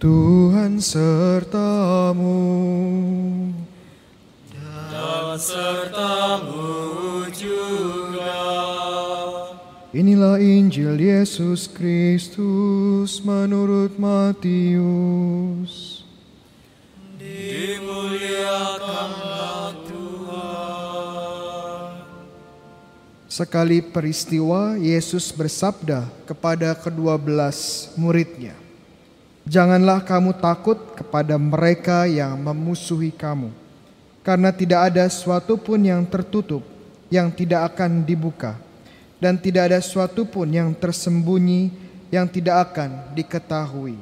Tuhan sertamu dan sertamu juga. Inilah Injil Yesus Kristus menurut Matius. Dimuliakanlah Tuhan. Sekali peristiwa Yesus bersabda kepada kedua belas muridnya, Janganlah kamu takut kepada mereka yang memusuhi kamu, karena tidak ada suatu pun yang tertutup yang tidak akan dibuka, dan tidak ada suatu pun yang tersembunyi yang tidak akan diketahui.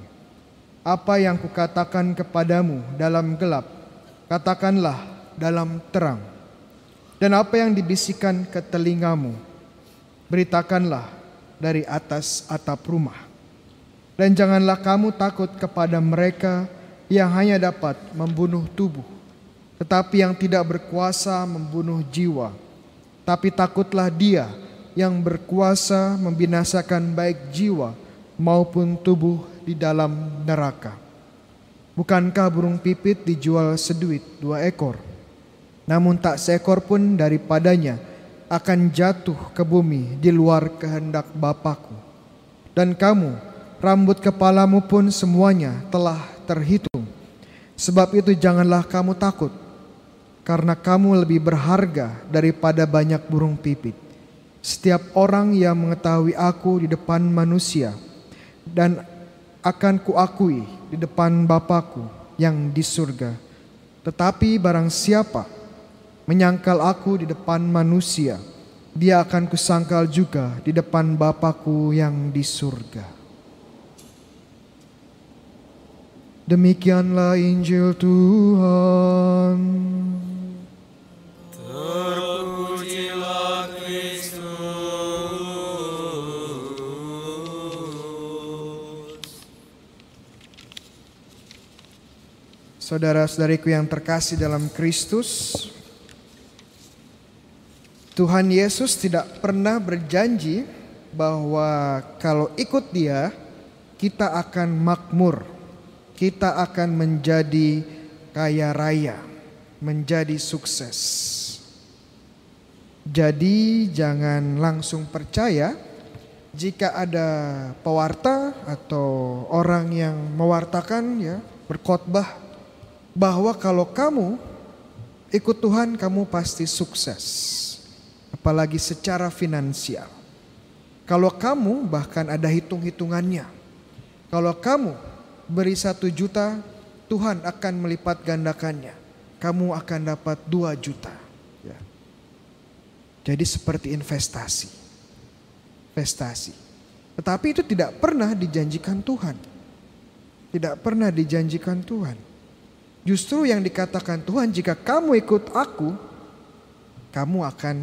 Apa yang kukatakan kepadamu dalam gelap, katakanlah dalam terang. Dan apa yang dibisikkan ke telingamu, beritakanlah dari atas atap rumah. Dan janganlah kamu takut kepada mereka yang hanya dapat membunuh tubuh, tetapi yang tidak berkuasa membunuh jiwa. Tapi takutlah dia yang berkuasa membinasakan baik jiwa maupun tubuh di dalam neraka. Bukankah burung pipit dijual seduit dua ekor? Namun tak seekor pun daripadanya akan jatuh ke bumi di luar kehendak Bapakku. Dan kamu rambut kepalamu pun semuanya telah terhitung. Sebab itu janganlah kamu takut, karena kamu lebih berharga daripada banyak burung pipit. Setiap orang yang mengetahui aku di depan manusia, dan akan kuakui di depan Bapakku yang di surga. Tetapi barang siapa menyangkal aku di depan manusia, dia akan kusangkal juga di depan Bapakku yang di surga. Demikianlah Injil Tuhan. Terpujilah Kristus. Saudara-saudariku yang terkasih dalam Kristus, Tuhan Yesus tidak pernah berjanji bahwa kalau ikut Dia, kita akan makmur, kita akan menjadi kaya raya, menjadi sukses. Jadi, jangan langsung percaya jika ada pewarta atau orang yang mewartakan, ya, berkhotbah bahwa kalau kamu ikut Tuhan, kamu pasti sukses, apalagi secara finansial. Kalau kamu bahkan ada hitung-hitungannya, kalau kamu beri satu juta, Tuhan akan melipat gandakannya. Kamu akan dapat dua juta. Ya. Jadi seperti investasi, investasi. Tetapi itu tidak pernah dijanjikan Tuhan, tidak pernah dijanjikan Tuhan. Justru yang dikatakan Tuhan, jika kamu ikut aku, kamu akan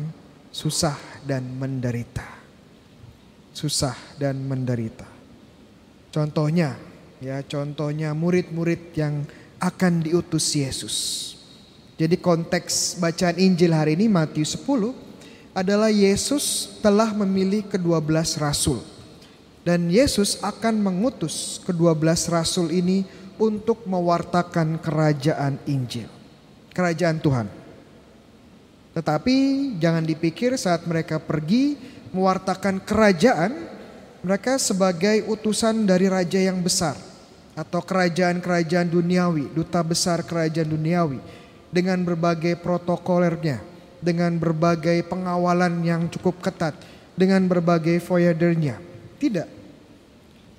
susah dan menderita. Susah dan menderita. Contohnya, ya contohnya murid-murid yang akan diutus Yesus. Jadi konteks bacaan Injil hari ini Matius 10 adalah Yesus telah memilih kedua belas rasul. Dan Yesus akan mengutus kedua belas rasul ini untuk mewartakan kerajaan Injil. Kerajaan Tuhan. Tetapi jangan dipikir saat mereka pergi mewartakan kerajaan, mereka sebagai utusan dari raja yang besar atau kerajaan-kerajaan duniawi, duta besar kerajaan duniawi dengan berbagai protokolernya, dengan berbagai pengawalan yang cukup ketat, dengan berbagai voyadernya. Tidak.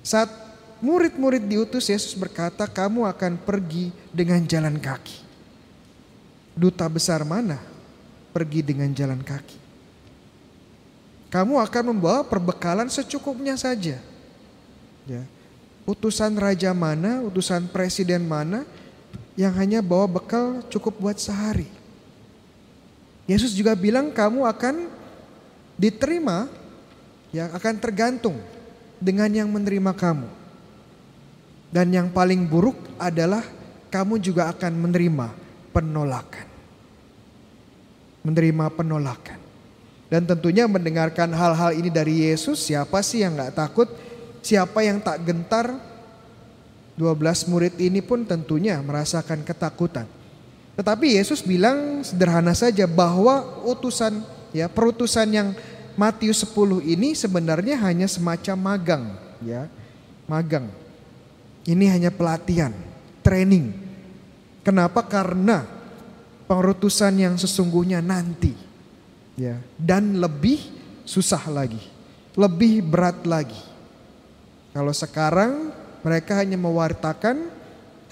Saat murid-murid diutus Yesus berkata, "Kamu akan pergi dengan jalan kaki." Duta besar mana pergi dengan jalan kaki? Kamu akan membawa perbekalan secukupnya saja. Ya. Utusan raja mana, utusan presiden mana yang hanya bawa bekal cukup buat sehari. Yesus juga bilang kamu akan diterima, yang akan tergantung dengan yang menerima kamu. Dan yang paling buruk adalah kamu juga akan menerima penolakan. Menerima penolakan. Dan tentunya mendengarkan hal-hal ini dari Yesus, siapa sih yang gak takut? Siapa yang tak gentar 12 murid ini pun tentunya merasakan ketakutan. Tetapi Yesus bilang sederhana saja bahwa utusan ya perutusan yang Matius 10 ini sebenarnya hanya semacam magang ya. Magang. Ini hanya pelatihan, training. Kenapa? Karena perutusan yang sesungguhnya nanti ya dan lebih susah lagi, lebih berat lagi. Kalau sekarang mereka hanya mewartakan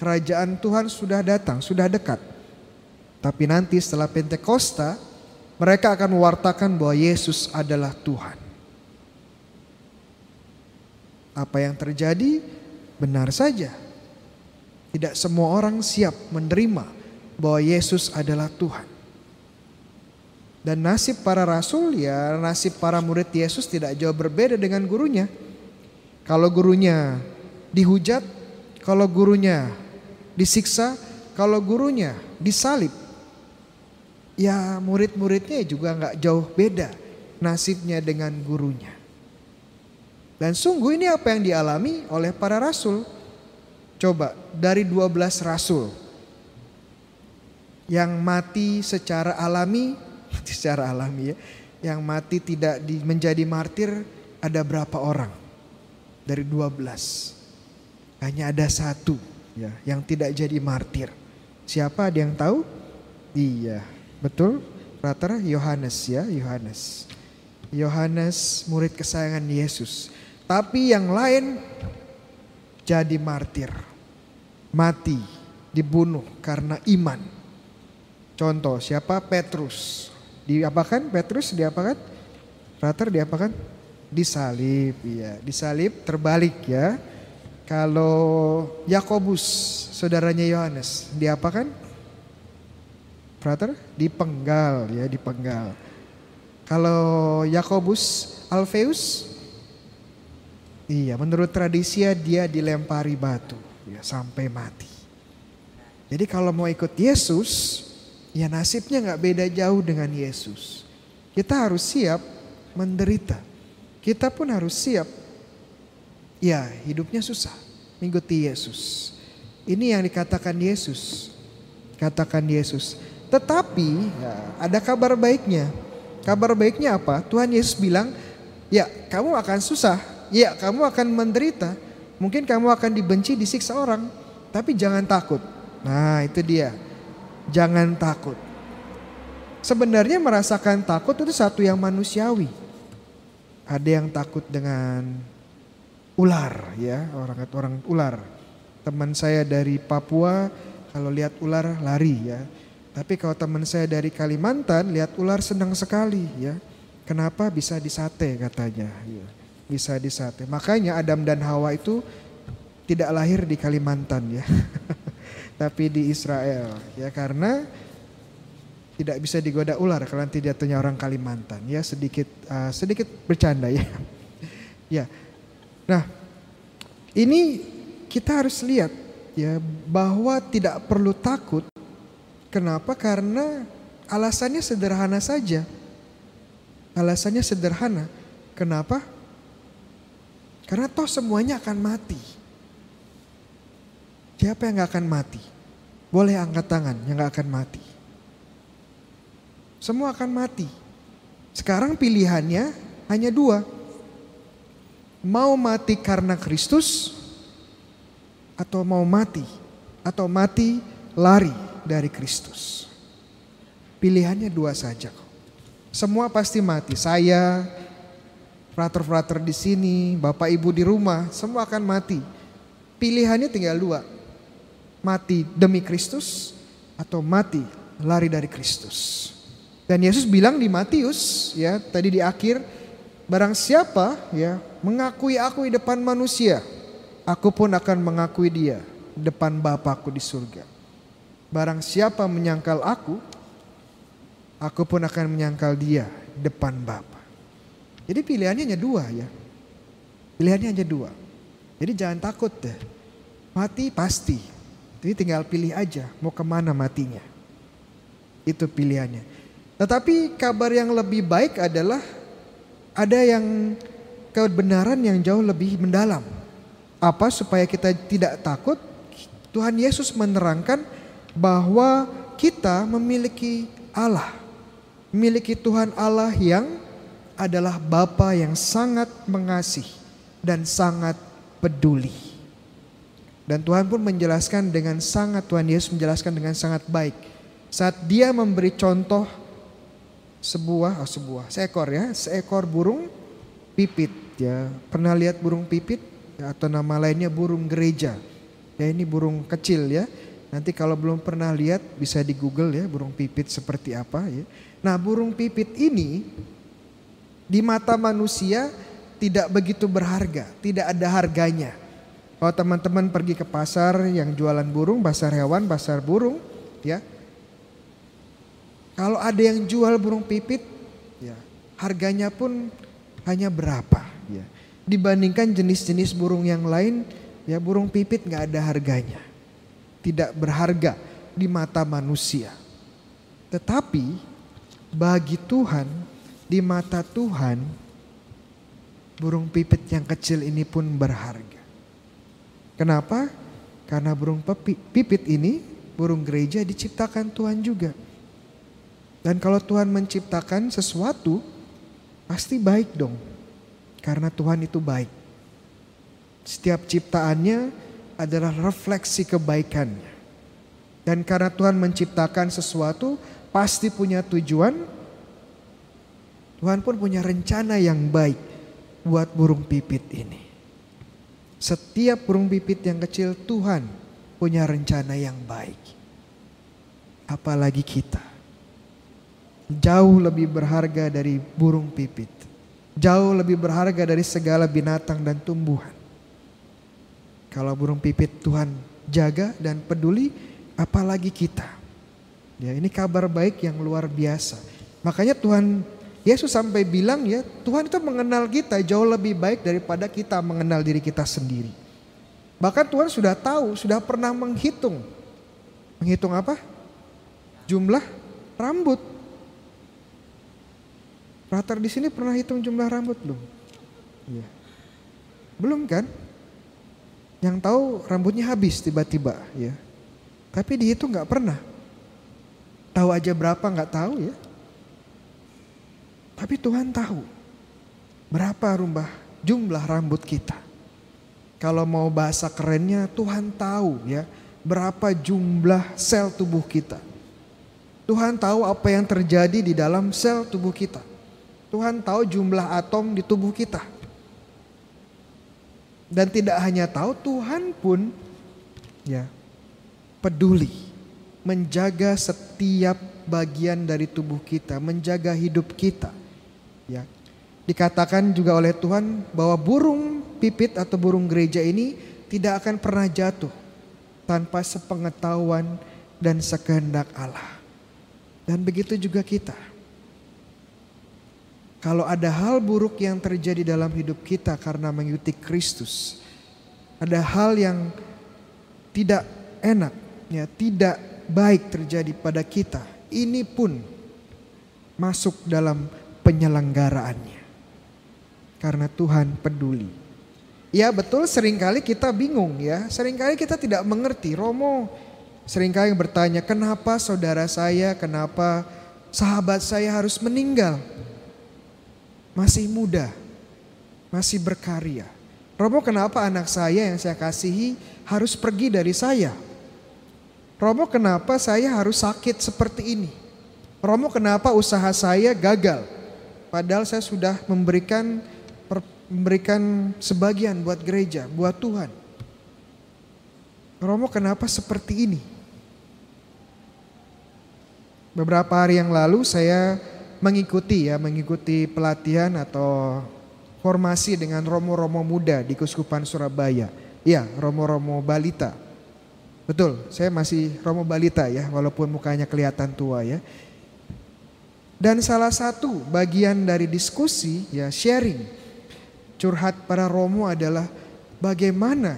kerajaan Tuhan sudah datang, sudah dekat. Tapi nanti setelah Pentakosta mereka akan mewartakan bahwa Yesus adalah Tuhan. Apa yang terjadi benar saja. Tidak semua orang siap menerima bahwa Yesus adalah Tuhan. Dan nasib para rasul ya nasib para murid Yesus tidak jauh berbeda dengan gurunya. Kalau gurunya dihujat, kalau gurunya disiksa, kalau gurunya disalib, ya murid-muridnya juga nggak jauh beda nasibnya dengan gurunya. Dan sungguh ini apa yang dialami oleh para rasul. Coba dari 12 rasul yang mati secara alami, secara alami ya, yang mati tidak di, menjadi martir ada berapa orang? Dari 12. Hanya ada satu ya yang tidak jadi martir. Siapa ada yang tahu? Iya, betul. Rata Yohanes ya, Yohanes. Yohanes murid kesayangan Yesus. Tapi yang lain jadi martir. Mati, dibunuh karena iman. Contoh siapa? Petrus. Diapakan? Petrus diapakan? Rater diapakan? Disalib, ya. Disalib terbalik ya. Kalau Yakobus, saudaranya Yohanes, diapakan? Frater? Dipenggal ya, dipenggal. Kalau Yakobus Alfeus Iya, menurut tradisi dia dilempari batu ya sampai mati. Jadi kalau mau ikut Yesus, ya nasibnya nggak beda jauh dengan Yesus. Kita harus siap menderita. Kita pun harus siap. Ya, hidupnya susah mengikuti Yesus. Ini yang dikatakan Yesus. Katakan Yesus. Tetapi ya, ada kabar baiknya. Kabar baiknya apa? Tuhan Yesus bilang, ya kamu akan susah, ya kamu akan menderita. Mungkin kamu akan dibenci, disiksa orang. Tapi jangan takut. Nah itu dia. Jangan takut. Sebenarnya merasakan takut itu satu yang manusiawi. Ada yang takut dengan ular ya orang orang ular. Teman saya dari Papua kalau lihat ular lari ya. Tapi kalau teman saya dari Kalimantan lihat ular senang sekali ya. Kenapa bisa disate katanya. Ya bisa disate. Makanya Adam dan Hawa itu tidak lahir di Kalimantan ya. Tapi di Israel ya karena tidak bisa digoda ular kalau nanti jatuhnya orang Kalimantan ya sedikit uh, sedikit bercanda ya. ya. Nah, ini kita harus lihat ya bahwa tidak perlu takut. Kenapa? Karena alasannya sederhana saja. Alasannya sederhana. Kenapa? Karena toh semuanya akan mati. Siapa yang gak akan mati? Boleh angkat tangan yang gak akan mati. Semua akan mati. Sekarang pilihannya hanya dua. Mau mati karena Kristus atau mau mati atau mati lari dari Kristus. Pilihannya dua saja Semua pasti mati. Saya, frater-frater di sini, bapak ibu di rumah, semua akan mati. Pilihannya tinggal dua. Mati demi Kristus atau mati lari dari Kristus. Dan Yesus bilang di Matius ya tadi di akhir barang siapa ya mengakui aku di depan manusia, aku pun akan mengakui dia di depan Bapakku di surga. Barang siapa menyangkal aku, aku pun akan menyangkal dia di depan Bapa. Jadi pilihannya hanya dua ya. Pilihannya hanya dua. Jadi jangan takut deh. Mati pasti. Jadi tinggal pilih aja mau ke mana matinya. Itu pilihannya. Tetapi kabar yang lebih baik adalah ada yang kebenaran yang jauh lebih mendalam. Apa supaya kita tidak takut? Tuhan Yesus menerangkan bahwa kita memiliki Allah. Memiliki Tuhan Allah yang adalah Bapa yang sangat mengasihi dan sangat peduli. Dan Tuhan pun menjelaskan dengan sangat Tuhan Yesus menjelaskan dengan sangat baik saat dia memberi contoh sebuah oh sebuah. Seekor ya seekor burung pipit ya. Pernah lihat burung pipit? Ya, atau nama lainnya burung gereja. Ya ini burung kecil ya. Nanti kalau belum pernah lihat bisa di Google ya burung pipit seperti apa ya. Nah burung pipit ini di mata manusia tidak begitu berharga tidak ada harganya. Kalau teman-teman pergi ke pasar yang jualan burung, pasar hewan, pasar burung, ya. Kalau ada yang jual burung pipit, ya, harganya pun hanya berapa, ya. Dibandingkan jenis-jenis burung yang lain, ya burung pipit nggak ada harganya. Tidak berharga di mata manusia. Tetapi bagi Tuhan, di mata Tuhan, burung pipit yang kecil ini pun berharga. Kenapa? Karena burung pipit ini, burung gereja diciptakan Tuhan juga. Dan kalau Tuhan menciptakan sesuatu, pasti baik dong. Karena Tuhan itu baik. Setiap ciptaannya adalah refleksi kebaikannya. Dan karena Tuhan menciptakan sesuatu, pasti punya tujuan. Tuhan pun punya rencana yang baik buat burung pipit ini. Setiap burung pipit yang kecil Tuhan punya rencana yang baik. Apalagi kita. Jauh lebih berharga dari burung pipit. Jauh lebih berharga dari segala binatang dan tumbuhan. Kalau burung pipit Tuhan jaga dan peduli, apalagi kita. Ya, ini kabar baik yang luar biasa. Makanya Tuhan Yesus sampai bilang ya Tuhan itu mengenal kita jauh lebih baik daripada kita mengenal diri kita sendiri. Bahkan Tuhan sudah tahu, sudah pernah menghitung. Menghitung apa? Jumlah rambut. Rater di sini pernah hitung jumlah rambut belum? Iya. Belum kan? Yang tahu rambutnya habis tiba-tiba ya. Tapi dihitung nggak pernah. Tahu aja berapa nggak tahu ya. Tapi Tuhan tahu berapa rumah jumlah rambut kita. Kalau mau bahasa kerennya Tuhan tahu ya berapa jumlah sel tubuh kita. Tuhan tahu apa yang terjadi di dalam sel tubuh kita. Tuhan tahu jumlah atom di tubuh kita. Dan tidak hanya tahu, Tuhan pun ya peduli menjaga setiap bagian dari tubuh kita, menjaga hidup kita. Ya. Dikatakan juga oleh Tuhan bahwa burung pipit atau burung gereja ini tidak akan pernah jatuh tanpa sepengetahuan dan sekehendak Allah. Dan begitu juga kita. Kalau ada hal buruk yang terjadi dalam hidup kita karena mengikuti Kristus, ada hal yang tidak enak, ya, tidak baik terjadi pada kita, ini pun masuk dalam penyelenggaraannya. Karena Tuhan peduli. Ya betul sering kali kita bingung ya. Seringkali kita tidak mengerti. Romo sering kali bertanya kenapa saudara saya, kenapa sahabat saya harus meninggal. Masih muda, masih berkarya. Romo kenapa anak saya yang saya kasihi harus pergi dari saya? Romo kenapa saya harus sakit seperti ini? Romo kenapa usaha saya gagal? Padahal saya sudah memberikan memberikan sebagian buat gereja, buat Tuhan. Romo kenapa seperti ini? Beberapa hari yang lalu saya mengikuti ya, mengikuti pelatihan atau formasi dengan romo-romo muda di Kuskupan Surabaya. Ya, romo-romo balita. Betul, saya masih romo balita ya, walaupun mukanya kelihatan tua ya. Dan salah satu bagian dari diskusi ya sharing curhat para romo adalah bagaimana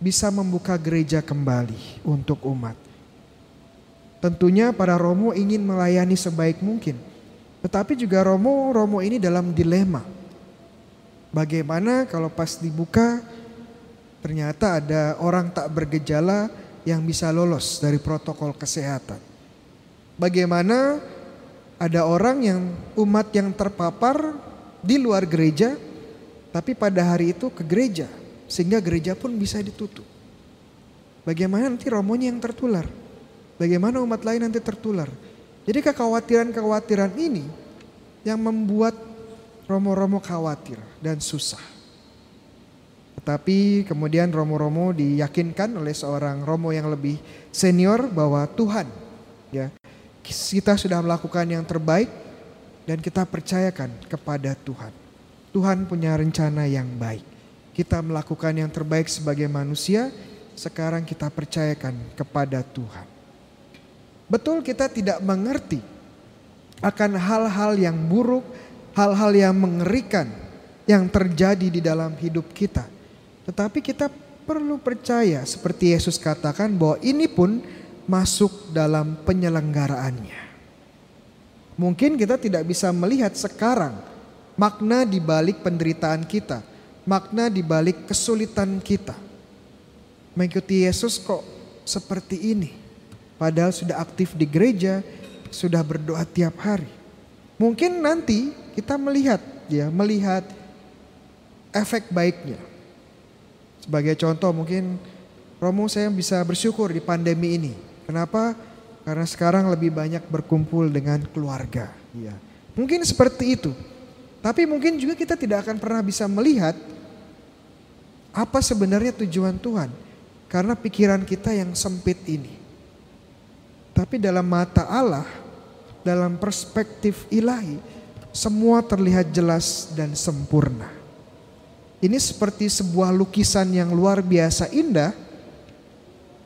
bisa membuka gereja kembali untuk umat. Tentunya para romo ingin melayani sebaik mungkin. Tetapi juga romo-romo ini dalam dilema. Bagaimana kalau pas dibuka ternyata ada orang tak bergejala yang bisa lolos dari protokol kesehatan. Bagaimana ada orang yang umat yang terpapar di luar gereja, tapi pada hari itu ke gereja, sehingga gereja pun bisa ditutup. Bagaimana nanti romonya yang tertular? Bagaimana umat lain nanti tertular? Jadi kekhawatiran-kekhawatiran ini yang membuat romo-romo khawatir dan susah. Tetapi kemudian romo-romo diyakinkan oleh seorang romo yang lebih senior bahwa Tuhan ya kita sudah melakukan yang terbaik dan kita percayakan kepada Tuhan. Tuhan punya rencana yang baik. Kita melakukan yang terbaik sebagai manusia, sekarang kita percayakan kepada Tuhan. Betul kita tidak mengerti akan hal-hal yang buruk, hal-hal yang mengerikan yang terjadi di dalam hidup kita. Tetapi kita perlu percaya seperti Yesus katakan bahwa ini pun masuk dalam penyelenggaraannya. Mungkin kita tidak bisa melihat sekarang makna di balik penderitaan kita, makna di balik kesulitan kita. Mengikuti Yesus kok seperti ini. Padahal sudah aktif di gereja, sudah berdoa tiap hari. Mungkin nanti kita melihat ya, melihat efek baiknya. Sebagai contoh mungkin Romo saya bisa bersyukur di pandemi ini. Kenapa? Karena sekarang lebih banyak berkumpul dengan keluarga. Ya. Mungkin seperti itu. Tapi mungkin juga kita tidak akan pernah bisa melihat apa sebenarnya tujuan Tuhan. Karena pikiran kita yang sempit ini. Tapi dalam mata Allah, dalam perspektif ilahi, semua terlihat jelas dan sempurna. Ini seperti sebuah lukisan yang luar biasa indah,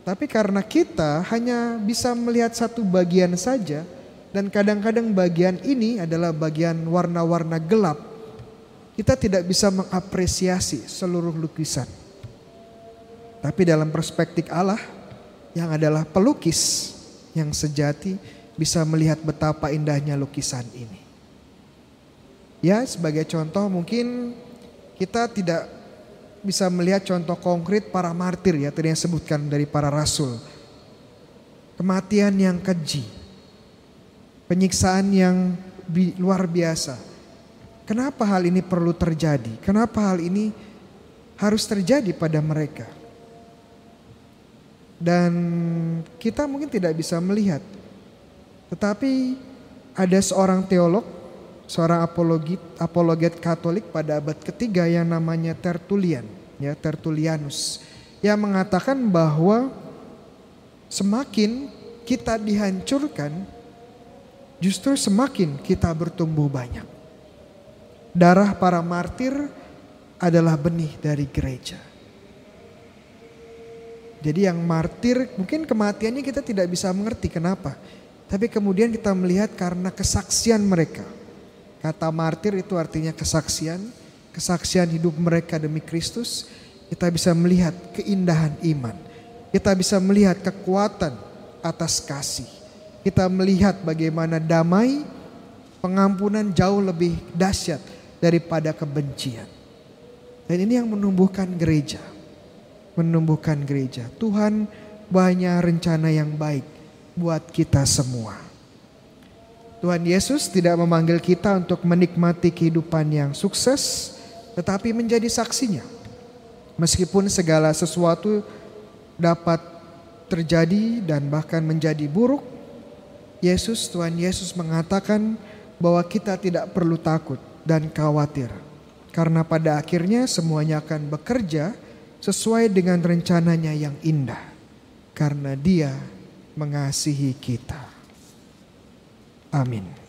tapi karena kita hanya bisa melihat satu bagian saja, dan kadang-kadang bagian ini adalah bagian warna-warna gelap, kita tidak bisa mengapresiasi seluruh lukisan. Tapi dalam perspektif Allah, yang adalah pelukis yang sejati, bisa melihat betapa indahnya lukisan ini. Ya, sebagai contoh, mungkin kita tidak bisa melihat contoh konkret para martir ya tadi yang sebutkan dari para rasul. Kematian yang keji. Penyiksaan yang luar biasa. Kenapa hal ini perlu terjadi? Kenapa hal ini harus terjadi pada mereka? Dan kita mungkin tidak bisa melihat. Tetapi ada seorang teolog seorang apologet, apologet Katolik pada abad ketiga yang namanya Tertullian, ya Tertullianus, yang mengatakan bahwa semakin kita dihancurkan, justru semakin kita bertumbuh banyak. Darah para martir adalah benih dari gereja. Jadi yang martir mungkin kematiannya kita tidak bisa mengerti kenapa. Tapi kemudian kita melihat karena kesaksian mereka Kata martir itu artinya kesaksian, kesaksian hidup mereka demi Kristus. Kita bisa melihat keindahan iman. Kita bisa melihat kekuatan atas kasih. Kita melihat bagaimana damai, pengampunan jauh lebih dahsyat daripada kebencian. Dan ini yang menumbuhkan gereja. Menumbuhkan gereja. Tuhan banyak rencana yang baik buat kita semua. Tuhan Yesus tidak memanggil kita untuk menikmati kehidupan yang sukses, tetapi menjadi saksinya. Meskipun segala sesuatu dapat terjadi dan bahkan menjadi buruk, Yesus, Tuhan Yesus mengatakan bahwa kita tidak perlu takut dan khawatir. Karena pada akhirnya semuanya akan bekerja sesuai dengan rencananya yang indah. Karena dia mengasihi kita. Amin.